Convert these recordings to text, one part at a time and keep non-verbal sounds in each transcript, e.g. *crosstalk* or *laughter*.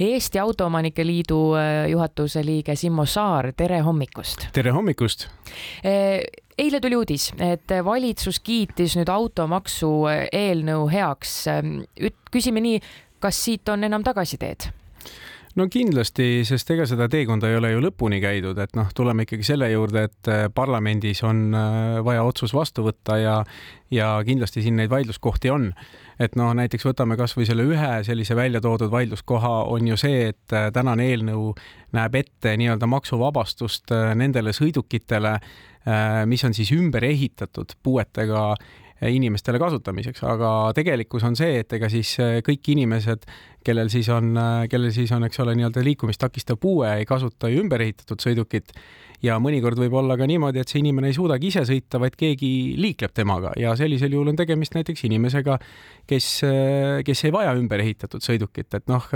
Eesti Autoomanike Liidu juhatuse liige Simmo Saar, tere hommikust! tere hommikust! eile tuli uudis, et valitsus kiitis nüüd automaksu eelnõu heaks. küsime nii, kas siit on enam tagasiteed? No kindlasti, sest ega seda teekonda ei ole ju lõpuni käidud, et noh, tuleme ikkagi selle juurde, et äh, parlamendis on äh, vaja otsus vastu võtta ja ja kindlasti siin neid vaidluskohti on. et noh, näiteks võtame kasvõi selle ühe sellise välja toodud vaidluskoha on ju see, et äh, tänane eelnõu näeb ette nii-öelda maksuvabastust nendele sõidukitele, mis on siis ümber ehitatud puuetega inimestele kasutamiseks, aga tegelikkus on see, et ega siis kõik inimesed kellel siis on, kellel siis on, eks ole, nii-öelda liikumist takistav puue, ei kasuta ju ümber ehitatud sõidukit. Ja mõnikord võib olla ka niimoodi, et see inimene ei suudagi ise sõita, vaid keegi liikleb temaga. Ja sellisel juhul on tegemist näiteks inimesega, kes, kes ei vaja ümber ehitatud sõidukit, et noh,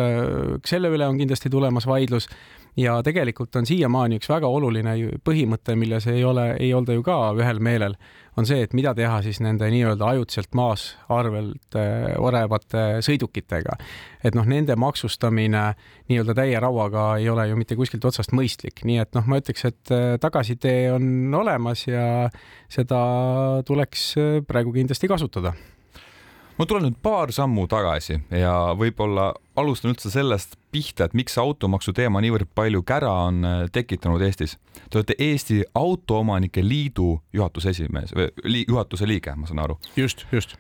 selle üle on kindlasti tulemas vaidlus ja tegelikult on siiamaani üks väga oluline põhimõte, milles ei ole, ei olda ju ka ühel meelel, on see, et mida teha siis nende nii-öelda ajutiselt maas arvelt äh, olevate sõidukitega. et noh, nende maksustamine nii-öelda täie rauaga ei ole ju mitte kuskilt otsast mõistlik, nii et noh, ma ütleks, et äh, tagasitee on olemas ja seda tuleks äh, praegu kindlasti kasutada ma tulen nüüd paar sammu tagasi ja võib-olla alustan üldse sellest pihta, et miks automaksu teema niivõrd palju kära on äh, tekitanud Eestis. Te olete Eesti Autoomanike Liidu juhatuse esimees või juhatuse liige, ma saan aru. just, just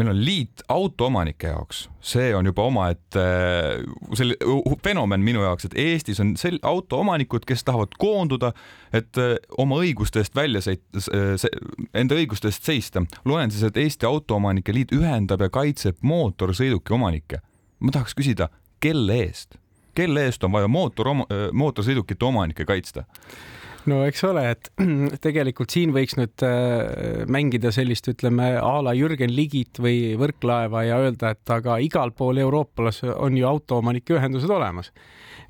meil on liit autoomanike jaoks, see on juba omaette selle fenomen minu jaoks, et Eestis on sel-, autoomanikud, kes tahavad koonduda, et äh, oma õiguste eest välja seit-, enda õiguste eest seista. loen siis, et Eesti Autoomanike Liit ühendab ja kaitseb mootorsõiduki omanikke. ma tahaks küsida, kelle eest, kelle eest on vaja mootor, mootorsõidukite omanikke kaitsta? No eks ole, et *clears throat* tegelikult siin võiks nüüd äh, mängida sellist, ütleme a la Jürgen Ligit või Võrklaeva ja öelda, et aga igal pool Euroopas on ju autoomanike ühendused olemas.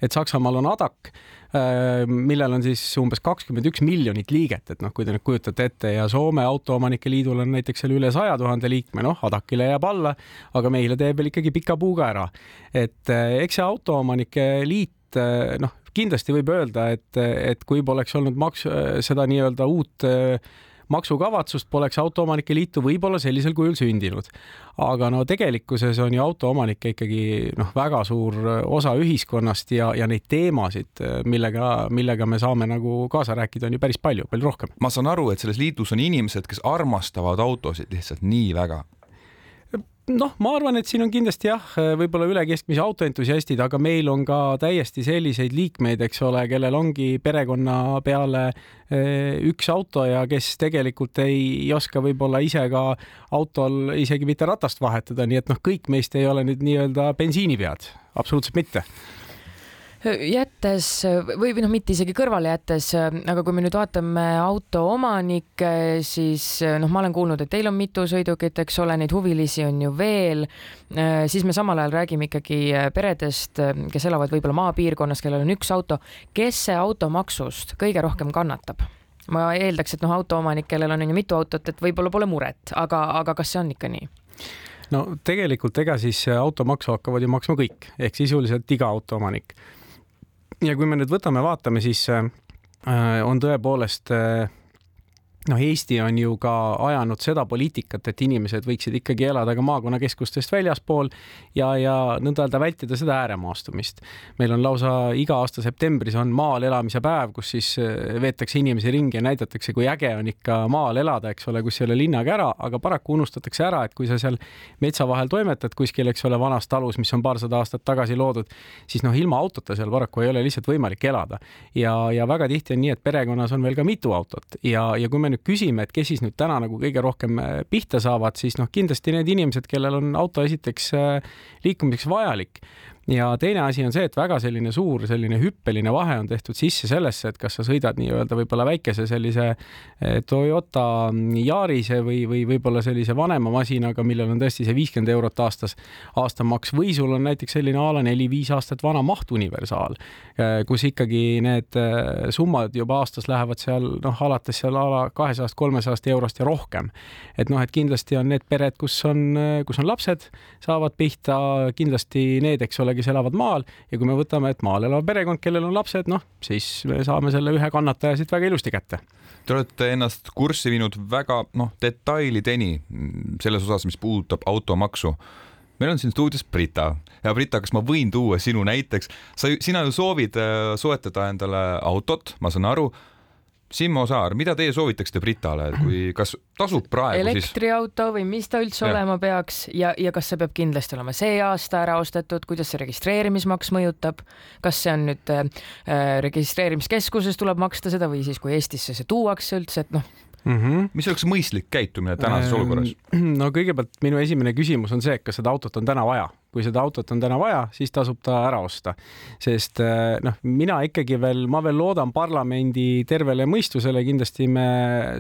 et Saksamaal on ADAC, äh, millel on siis umbes kakskümmend üks miljonit liiget, et noh, kui te nüüd kujutate ette ja Soome Autoomanike Liidul on näiteks seal üle saja tuhande liikme, noh, ADAC-ile jääb alla, aga meile teeb veel ikkagi pika puuga ära. et äh, eks see Autoomanike Liit noh, kindlasti võib öelda, et, et kui poleks olnud maks, seda nii-öelda uut maksukavatsust, poleks Autoomanike Liitu võib-olla sellisel kujul sündinud. aga no tegelikkuses on ju autoomanikke ikkagi noh, väga suur osa ühiskonnast ja, ja neid teemasid, millega, millega me saame nagu kaasa rääkida, on ju päris palju, palju rohkem. ma saan aru, et selles liidus on inimesed, kes armastavad autosid lihtsalt nii väga noh, ma arvan, et siin on kindlasti jah, võib-olla üle keskmise autoentusiastid, aga meil on ka täiesti selliseid liikmeid, eks ole, kellel ongi perekonna peale eh, üks auto ja kes tegelikult ei oska võib-olla ise ka autol isegi mitte ratast vahetada, nii et noh, kõik meist ei ole nüüd nii-öelda bensiinipead, absoluutselt mitte jättes või, või noh, mitte isegi kõrvale jättes, aga kui me nüüd vaatame auto omanikke, siis noh, ma olen kuulnud, et teil on mitu sõidukit, eks ole, neid huvilisi on ju veel. siis me samal ajal räägime ikkagi peredest, kes elavad võib-olla maapiirkonnas, kellel on üks auto. kes see automaksust kõige rohkem kannatab? ma eeldaks, et noh, autoomanik, kellel on ju mitu autot, et võib-olla pole muret, aga, aga kas see on ikka nii? no tegelikult ega siis automaksu hakkavad ju maksma kõik ehk sisuliselt iga autoomanik ja kui me nüüd võtame, vaatame, siis äh, on tõepoolest äh, noh, Eesti on ju ka ajanud seda poliitikat, et inimesed võiksid ikkagi elada ka maakonnakeskustest väljaspool ja, ja nõnda öelda vältida seda ääremaastumist. meil on lausa iga aasta septembris on maal elamise päev, kus siis eh, veetakse inimesi ringi ja näidatakse, kui äge on ikka maal elada, eks ole, kus ei ole linnaga ära, aga paraku unustatakse ära, et kui sa seal metsa vahel toimetad kuskil, eks ole, vanas talus, mis on paarsada aastat tagasi loodud, siis noh, ilma autota seal paraku ei ole lihtsalt võimalik elada. ja, ja väga tihti on nii, et perekonnas on veel ka mitu autot ja, ja kui me nüüd küsime, et kes siis nüüd täna nagu kõige rohkem äh, pihta saavad, siis noh, kindlasti need inimesed, kellel on auto esiteks äh, liikumiseks vajalik ja teine asi on see, et väga selline suur selline hüppeline vahe on tehtud sisse sellesse, et kas sa sõidad nii-öelda võib-olla väikese sellise eh, Toyota Yarise või, või võib-olla sellise vanema masinaga, millel on tõesti see viiskümmend eurot aastas aastamaks või sul on näiteks selline a la neli-viis aastat vana mahtuniversaal, eh, kus ikkagi need eh, summad juba aastas lähevad seal noh, alates seal a la kahesajast, kolmesajast eurost ja rohkem. et noh, et kindlasti on need pered, kus on, kus on lapsed, saavad pihta kindlasti need, eks ole, kes elavad maal ja kui me võtame, et maal elav perekond, kellel on lapsed, noh, siis me saame selle ühe kannataja siit väga ilusti kätte. Te olete ennast kurssi viinud väga noh, detailideni selles osas, mis puudutab automaksu. Meil on siin stuudios Brita. Ja Brita, kas ma võin tuua sinu näiteks, sa, sina ju soovid äh, soetada endale autot, ma saan aru Simmo Saar, mida teie soovitaksite Britale, kui, kas tasub praegu elektriauto siis... või mis ta üldse ja. olema peaks ja, ja kas see peab kindlasti olema see aasta ära ostetud, kuidas see registreerimismaks mõjutab, kas see on nüüd äh, registreerimiskeskuses tuleb maksta seda või siis, kui Eestisse see tuuakse üldse, et noh mm. -hmm. mis oleks mõistlik käitumine tänases ehm, olukorras? *clears throat* no kõigepealt minu esimene küsimus on see, et kas seda autot on täna vaja kui seda autot on täna vaja, siis tasub ta ära osta. sest eh, noh, mina ikkagi veel, ma veel loodan parlamendi tervele mõistusele, kindlasti me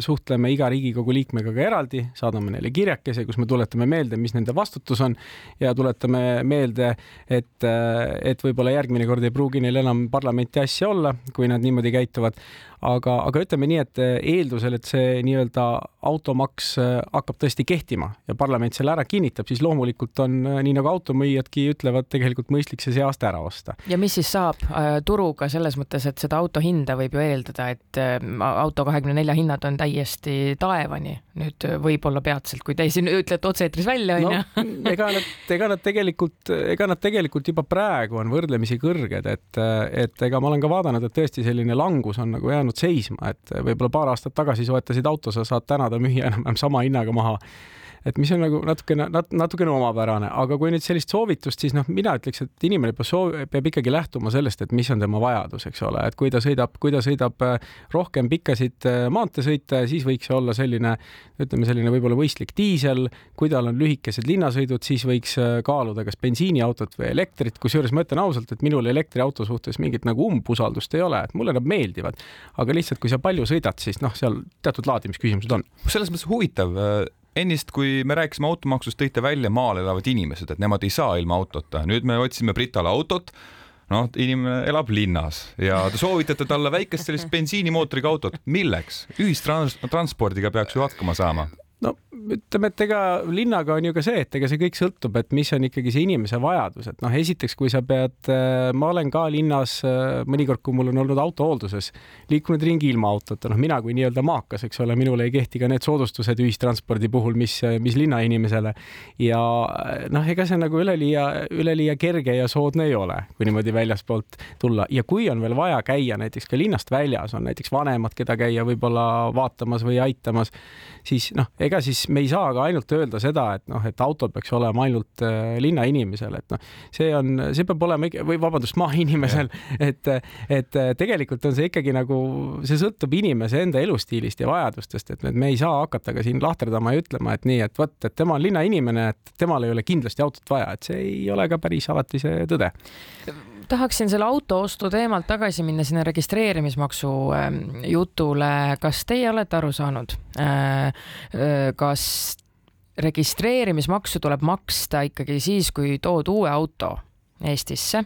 suhtleme iga Riigikogu liikmega ka eraldi, saadame neile kirjakese, kus me tuletame meelde, mis nende vastutus on ja tuletame meelde, et, eh, et võib-olla järgmine kord ei pruugi neil enam parlamenti asja olla, kui nad niimoodi käituvad. aga, aga ütleme nii, et eeldusel, et see nii-öelda automaks hakkab tõesti kehtima ja parlament selle ära kinnitab, siis loomulikult on nii nagu auto automüüjadki ütlevad tegelikult mõistlik see see aasta ära osta. ja mis siis saab äh, turuga selles mõttes, et seda auto hinda võib ju eeldada, et äh, auto kahekümne nelja hinnad on täiesti taevani nüüd äh, võib-olla peatselt, kui te siin ütlete otse-eetris välja, onju. *laughs* ega nad, ega nad tegelikult, ega nad tegelikult juba praegu on võrdlemisi kõrged, et, et ega ma olen ka vaadanud, et tõesti selline langus on nagu jäänud seisma, et võib-olla paar aastat tagasi soetasid auto, sa saad täna ta müüa enam-vähem sama hinnaga maha et mis on nagu natukene nat,, natukene omapärane, aga kui nüüd sellist soovitust, siis noh, mina ütleks, et inimene peab soov, peab ikkagi lähtuma sellest, et mis on tema vajadus, eks ole, et kui ta sõidab, kui ta sõidab äh, rohkem pikkasid äh, maanteesõite, siis võiks see olla selline, ütleme selline võib-olla mõistlik diisel, kui tal on lühikesed linnasõidud, siis võiks äh, kaaluda kas bensiiniautot või elektrit, kusjuures ma ütlen ausalt, et minul elektriauto suhtes mingit nagu umbusaldust ei ole, et mulle nad meeldivad, aga lihtsalt, kui sa palju sõidad, siis noh, seal teatud laadimisküsimused on. selles mõttes huvitav ennist, kui me rääkisime automaksust, tõite välja maal elavad inimesed, et nemad ei saa ilma autota. nüüd me otsime Britale autot. noh, inimene elab linnas ja te soovitate talle väikest sellist bensiinimootoriga autot. milleks? ühistranspordiga peaks ju hakkama saama no ütleme, et ega linnaga on ju ka see, et ega see kõik sõltub, et mis on ikkagi see inimese vajadus, et noh, esiteks, kui sa pead, äh, ma olen ka linnas äh, mõnikord, kui mul on olnud auto hoolduses, liikunud ringi ilma autota, noh, mina kui nii-öelda maakas, eks ole, minule ei kehti ka need soodustused ühistranspordi puhul, mis, mis linnainimesele. ja noh, ega see nagu üleliia, üleliia kerge ja soodne ei ole, kui niimoodi väljaspoolt tulla ja kui on veel vaja käia näiteks ka linnast väljas, on näiteks vanemad, keda käia võib-olla vaatamas või aitamas, siis noh, ega siis me ei saa ka ainult öelda seda, et noh, et auto peaks olema ainult äh, linnainimesel, et noh, see on, see peab olema või vabandust, maainimesel, *laughs* et, et äh, tegelikult on see ikkagi nagu, see sõltub inimese enda elustiilist ja vajadustest, et me ei saa hakata ka siin lahterdama ja ütlema, et nii, et vot, et tema on linnainimene, et temal ei ole kindlasti autot vaja, et see ei ole ka päris alati see tõde tahaksin selle autoostu teemalt tagasi minna sinna registreerimismaksu ähm, jutule. kas teie olete aru saanud, äh, äh, kas registreerimismaksu tuleb maksta ikkagi siis, kui tood uue auto Eestisse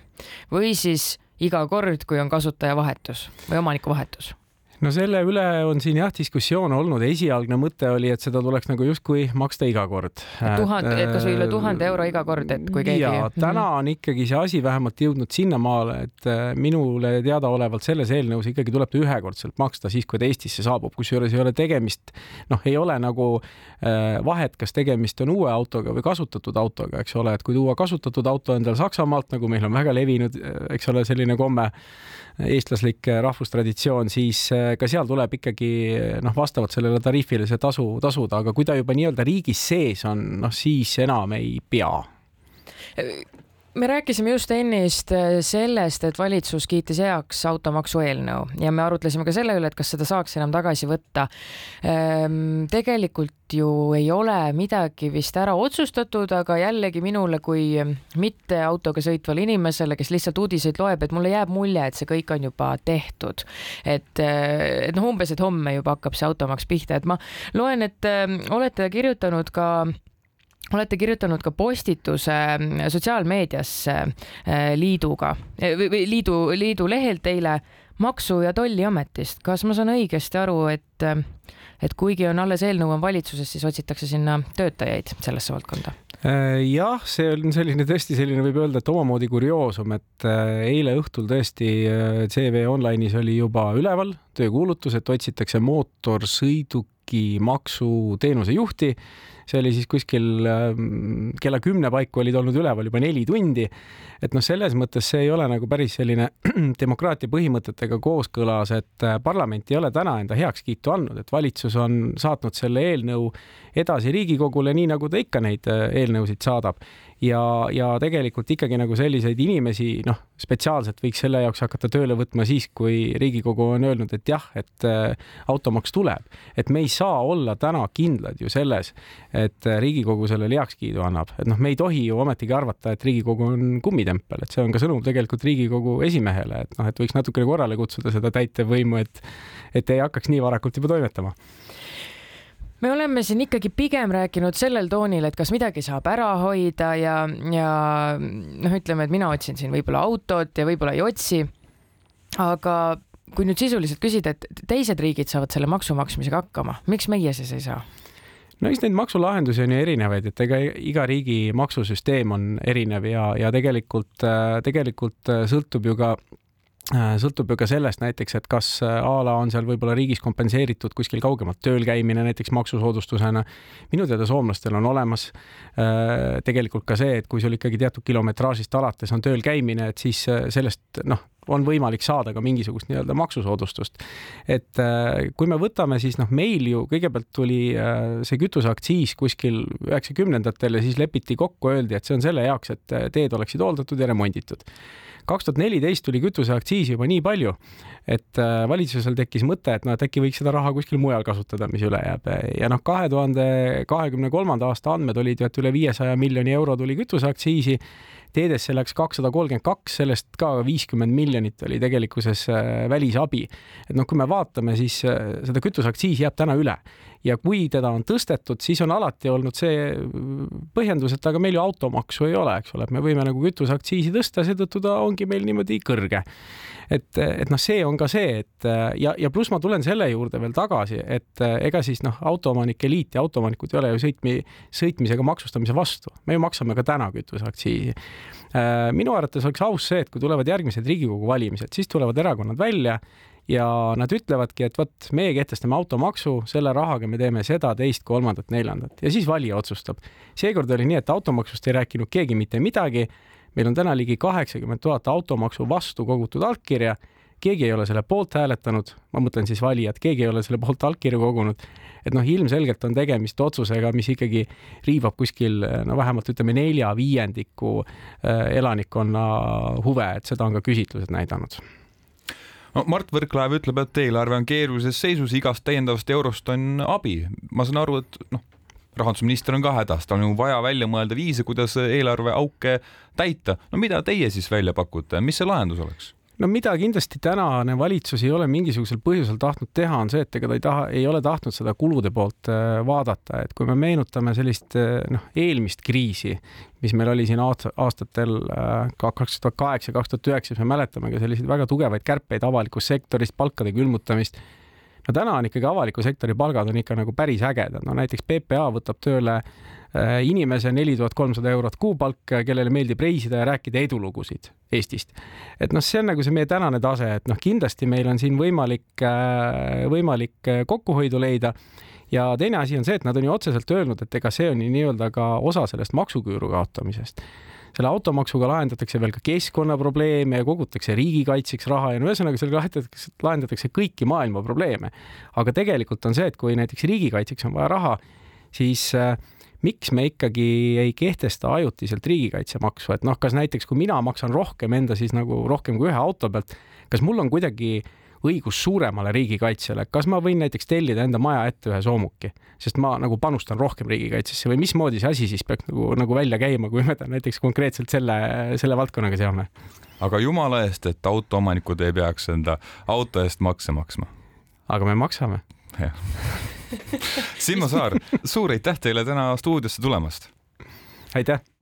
või siis iga kord, kui on kasutaja või omaniku vahetus? No selle üle on siin jah diskussioon olnud, esialgne mõte oli, et seda tuleks nagu justkui maksta iga kord. tuhat, et kasvõi üle tuhande euro iga kord, et kui keegi. ja täna on ikkagi see asi vähemalt jõudnud sinnamaale, et äh, minule teadaolevalt selles eelnõus ikkagi tuleb ta ühekordselt maksta siis, kui ta Eestisse saabub, kusjuures ei ole tegemist, noh, ei ole nagu äh, vahet, kas tegemist on uue autoga või kasutatud autoga, eks ole, et kui tuua kasutatud auto endale Saksamaalt, nagu meil on väga levinud, äh, eks ole, selline komme eestlaslik rahvustraditsioon, siis äh, ka seal tuleb ikkagi noh, vastavalt sellele tariifile see tasu tasuda, aga kui ta juba nii-öelda riigis sees on, noh siis enam ei pea me rääkisime just ennist äh, sellest, et valitsus kiitis heaks automaksu eelnõu ja me arutlesime ka selle üle, et kas seda saaks enam tagasi võtta. Ehm, tegelikult ju ei ole midagi vist ära otsustatud, aga jällegi minule kui mitte autoga sõitvale inimesele, kes lihtsalt uudiseid loeb, et mulle jääb mulje, et see kõik on juba tehtud. et, äh, et noh, umbes, et homme juba hakkab see automaks pihta, et ma loen, et äh, olete kirjutanud ka olete kirjutanud ka postituse mm, sotsiaalmeediasse äh, liiduga äh, või liidu, liidu lehelt eile Maksu- ja Tolliametist. kas ma saan õigesti aru, et, äh, et kuigi on alles eelnõu on valitsuses, siis otsitakse sinna töötajaid sellesse valdkonda? Jah, see on selline tõesti selline, võib öelda, et omamoodi kurioosum, et eile õhtul tõesti CV Online'is oli juba üleval töökuulutus, et otsitakse mootorsõiduki maksuteenuse juhti. See oli siis kuskil ähm, kella kümne paiku olid olnud üleval juba neli tundi. et noh, selles mõttes see ei ole nagu päris selline *clears throat* demokraatia põhimõtetega kooskõlas, et äh, parlament ei ole täna enda heakskiitu andnud, et valitsus on saatnud selle eelnõu edasi Riigikogule, nii nagu ta ikka neid äh, eelnõusid saadab ja, ja tegelikult ikkagi nagu selliseid inimesi, noh, spetsiaalselt võiks selle jaoks hakata tööle võtma siis, kui Riigikogu on öelnud, et jah, et äh, automaks tuleb, et me ei saa olla täna kindlad ju selles, et äh, Riigikogu sellele heakskiidu annab, et noh, me ei tohi ju ometigi arvata, et Riigikogu on kummitempel, et see on ka sõnum tegelikult Riigikogu esimehele, et noh, et võiks natukene korrale kutsuda seda täitevvõimu, et et ei hakkaks nii varakult juba toimetama me oleme siin ikkagi pigem rääkinud sellel toonil, et kas midagi saab ära hoida ja, ja noh, ütleme, et mina otsin siin võib-olla autot ja võib-olla ei otsi. aga kui nüüd sisuliselt küsida, et teised riigid saavad selle maksu maksmisega hakkama, miks meie siis ei saa? no eks neid maksulahendusi on ju erinevaid, et ega iga riigi maksusüsteem on erinev ja, ja tegelikult, tegelikult sõltub ju ka Äh, sõltub ju ka sellest näiteks, et kas äh, a la on seal võib-olla riigis kompenseeritud kuskil kaugemalt tööl käimine näiteks maksusoodustusena. minu teada soomlastel on olemas äh, tegelikult ka see, et kui sul ikkagi teatud kilometraažist alates on tööl käimine, et siis sellest noh, on võimalik saada ka mingisugust nii-öelda maksusoodustust. et kui me võtame, siis noh, meil ju kõigepealt tuli see kütuseaktsiis kuskil üheksakümnendatel ja siis lepiti kokku, öeldi, et see on selle jaoks, et teed oleksid hooldatud ja remonditud. kaks tuhat neliteist tuli kütuseaktsiisi juba nii palju, et äh, valitsusel tekkis mõte, et noh, et äkki võiks seda raha kuskil mujal kasutada, mis üle jääb. Ja noh, kahe tuhande kahekümne kolmanda aasta andmed olid ju, et üle viiesaja miljoni euro tuli kütuseaktsiisi teedesse läks kakssada kolmkümmend kaks, sellest ka viiskümmend miljonit oli tegelikkuses äh, välisabi. et noh, kui me vaatame, siis äh, seda kütuseaktsiisi jääb täna üle ja kui teda on tõstetud, siis on alati olnud see põhjendus, et aga meil ju automaksu ei ole, eks ole, et me võime nagu kütuseaktsiisi tõsta, seetõttu ta ongi meil niimoodi kõrge. Et, et noh, see on ka see, et ja, ja pluss ma tulen selle juurde veel tagasi, et ega siis noh, autoomanike liit ja autoomanikud ei ole ju sõitmi, sõitmisega maksustamise vastu, me ju maksame ka täna kütuseaktsiisi. minu arvates oleks aus see, et kui tulevad järgmised Riigikogu valimised, siis tulevad erakonnad välja ja nad ütlevadki, et vot meie kehtestame automaksu, selle rahaga me teeme seda, teist, kolmandat, neljandat ja siis valija otsustab. seekord oli nii, et automaksust ei rääkinud keegi mitte midagi. Meil on täna ligi kaheksakümmend tuhat automaksu vastu kogutud allkirja. keegi ei ole selle poolt hääletanud, ma mõtlen siis valijad, keegi ei ole selle poolt allkirju kogunud. et noh, ilmselgelt on tegemist otsusega, mis ikkagi riivab kuskil no vähemalt ütleme nelja viiendiku äh, elanikkonna huve, et seda on ka küsitlused näidanud no Mart Võrklaev ütleb, et eelarve on keerulises seisus, igast täiendavast eurost on abi. ma saan aru, et noh, rahandusminister on ka hädas, tal on ju vaja välja mõelda viise, kuidas eelarveauke täita. no mida teie siis välja pakute, mis see lahendus oleks? no mida kindlasti tänane valitsus ei ole mingisugusel põhjusel tahtnud teha, on see, et ega ta ei taha, ei ole tahtnud seda kulude poolt äh, vaadata, et kui me meenutame sellist äh, noh, eelmist kriisi, mis meil oli siin aastatel äh, kaks tuhat kaheksa, kaks tuhat üheksa, siis me mäletame ka selliseid väga tugevaid kärpeid avalikust sektorist, palkade külmutamist no täna on ikkagi avaliku sektori palgad on ikka nagu päris ägedad, no näiteks PPA võtab tööle äh, inimese neli tuhat kolmsada eurot kuupalk, kellele meeldib reisida ja rääkida edulugusid Eestist. et noh, see on nagu see meie tänane tase, et noh, kindlasti meil on siin võimalik, äh, võimalik äh, kokkuhoidu leida. Ja teine asi on see, et nad on ju otseselt öelnud, et ega see on ju nii-öelda ka osa sellest maksuküüru kaotamisest selle automaksuga lahendatakse veel ka keskkonnaprobleeme ja kogutakse riigikaitseks raha ja no ühesõnaga sellega lahendatakse, lahendatakse kõiki maailma probleeme. aga tegelikult on see, et kui näiteks riigikaitseks on vaja raha, siis äh, miks me ikkagi ei kehtesta ajutiselt riigikaitsemaksu, et noh, kas näiteks kui mina maksan rohkem enda siis nagu rohkem kui ühe auto pealt, kas mul on kuidagi äh, õigus suuremale riigikaitsele, kas ma võin näiteks tellida enda maja ette ühe soomuki, sest ma nagu panustan rohkem riigikaitsesse või mismoodi see asi siis peaks nagu, nagu välja käima, kui me ta näiteks konkreetselt selle, selle valdkonnaga seome? aga jumala eest, et autoomanikud ei peaks enda auto eest makse maksma. aga me maksame. jah. *laughs* Simmo Saar, suur aitäh teile täna stuudiosse tulemast. aitäh